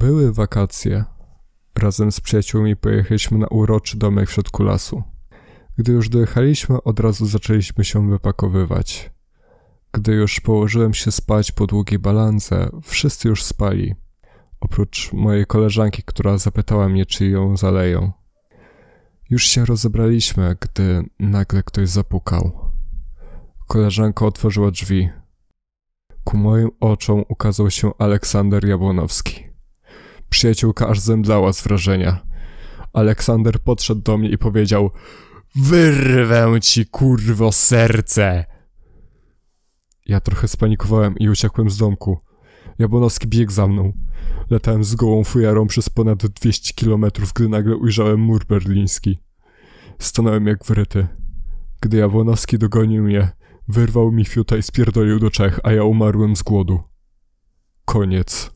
Były wakacje. Razem z przyjaciółmi pojechaliśmy na uroczy domek w środku lasu. Gdy już dojechaliśmy, od razu zaczęliśmy się wypakowywać. Gdy już położyłem się spać po długiej balance, wszyscy już spali. Oprócz mojej koleżanki, która zapytała mnie, czy ją zaleją. Już się rozebraliśmy, gdy nagle ktoś zapukał. Koleżanka otworzyła drzwi. Ku moim oczom ukazał się Aleksander Jabłonowski. Przyjaciółka aż zemdlała z wrażenia. Aleksander podszedł do mnie i powiedział: Wyrwę ci kurwo serce! Ja trochę spanikowałem i uciekłem z domku. Jabłonowski biegł za mną. Latałem z gołą fujarą przez ponad 200 kilometrów, gdy nagle ujrzałem mur berliński. Stanąłem jak wryty. Gdy Jabłonowski dogonił mnie, wyrwał mi fiuta i spierdolił do Czech, a ja umarłem z głodu. Koniec.